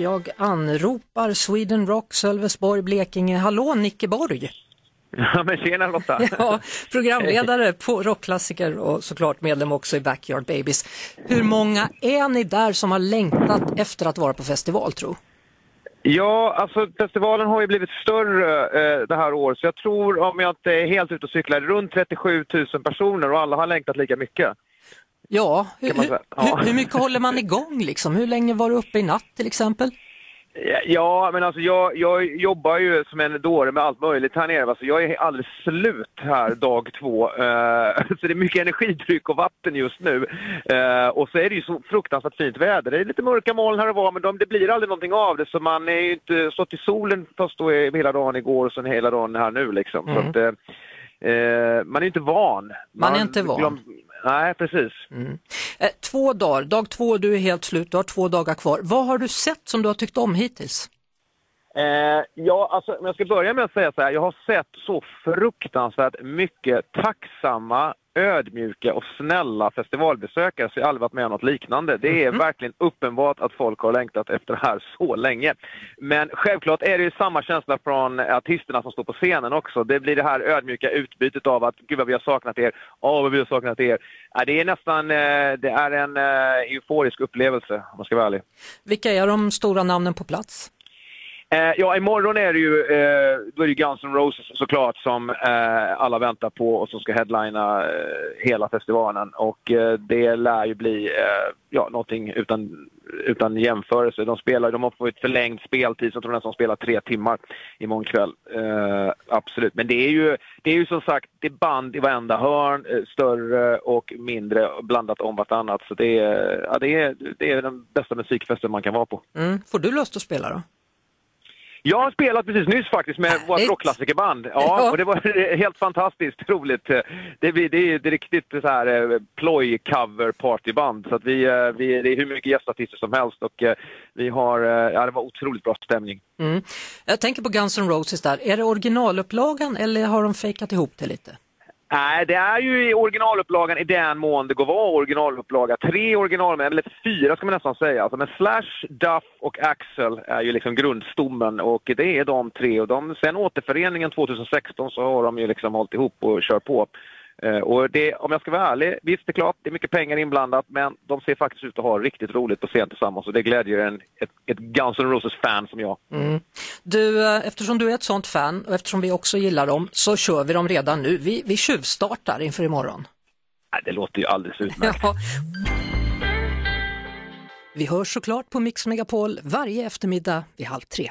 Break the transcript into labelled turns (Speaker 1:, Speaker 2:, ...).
Speaker 1: Jag anropar Sweden Rock, Sölvesborg, Blekinge. Hallå Nicke Borg!
Speaker 2: Ja men tjena Lotta!
Speaker 1: Ja, programledare på rockklassiker och såklart medlem också i Backyard Babies. Hur många är ni där som har längtat efter att vara på festival tro?
Speaker 2: Ja, alltså festivalen har ju blivit större eh, det här året så jag tror, om jag inte är helt ute och cyklar, runt 37 000 personer och alla har längtat lika mycket.
Speaker 1: Ja, hur,
Speaker 2: man
Speaker 1: hur.
Speaker 2: Ja.
Speaker 1: hur, hur mycket håller man igång liksom? Hur länge var du uppe i natt till exempel?
Speaker 2: Ja, men alltså jag, jag jobbar ju som en dåre med allt möjligt här nere. Alltså jag är alldeles slut här dag två. Eh, så det är mycket energidryck och vatten just nu. Eh, och så är det ju så fruktansvärt fint väder. Det är lite mörka moln här och var, men de, det blir aldrig någonting av det. Så man är ju inte stått i solen först då hela dagen igår och sen hela dagen här nu liksom. Så att, eh, man är inte van.
Speaker 1: Man är inte van
Speaker 2: nej, precis. Mm.
Speaker 1: Eh, två dagar, dag två, du är helt slut, du har två dagar kvar. Vad har du sett som du har tyckt om hittills?
Speaker 2: Eh, ja, alltså, om jag ska börja med att säga så här. Jag har sett så fruktansvärt mycket tacksamma, ödmjuka och snälla festivalbesökare så jag har aldrig varit med om något liknande. Det är verkligen uppenbart att folk har längtat efter det här så länge. Men självklart är det ju samma känsla från artisterna som står på scenen också. Det blir det här ödmjuka utbytet av att gud vad vi har saknat er, åh vad vi har saknat er. Ja, det är nästan, eh, det är en eh, euforisk upplevelse om man ska vara ärlig.
Speaker 1: Vilka är de stora namnen på plats?
Speaker 2: Eh, ja, imorgon är det ju, eh, då är det Guns N' Roses såklart som eh, alla väntar på och som ska headlina eh, hela festivalen. Och eh, det lär ju bli eh, ja, någonting utan, utan jämförelse. De, spelar, de har fått förlängd speltid, så jag tror nästan de spelar tre timmar imorgon kväll. Eh, absolut, men det är, ju, det är ju som sagt det är band i varenda hörn, eh, större och mindre blandat om vartannat. Så det är, ja, det, är, det är den bästa musikfesten man kan vara på.
Speaker 1: Mm. Får du lust att spela då?
Speaker 2: Jag har spelat precis nyss faktiskt med vårt
Speaker 1: Härligt.
Speaker 2: rockklassikerband. Ja, och det var helt fantastiskt roligt. Det, blir, det är ett riktigt så här eh, ploj-cover partyband. Så att vi, eh, vi, det är hur mycket gästartister som helst och eh, vi har, ja det var otroligt bra stämning.
Speaker 1: Mm. Jag tänker på Guns N' Roses där, är det originalupplagan eller har de fejkat ihop det lite?
Speaker 2: Nej, det är ju i originalupplagan i den mån det går vara originalupplaga. Tre original, eller fyra ska man nästan säga. Alltså, men Slash, Duff och Axel är ju liksom grundstommen och det är de tre. Och de, sen återföreningen 2016 så har de ju liksom hållit ihop och kör på. Eh, Och det, om jag ska vara ärlig, visst det är klart, det är mycket pengar inblandat men de ser faktiskt ut att ha riktigt roligt på scen tillsammans och det glädjer en, ett, ett Guns N' Roses-fan som jag.
Speaker 1: Du, eh, eftersom du är ett sånt fan och eftersom vi också gillar dem så kör vi dem redan nu. Vi, vi tjuvstartar inför imorgon.
Speaker 2: Nej, det låter ju alldeles utmärkt.
Speaker 1: Ja. Vi hörs såklart på Mix Megapol varje eftermiddag vid halv tre.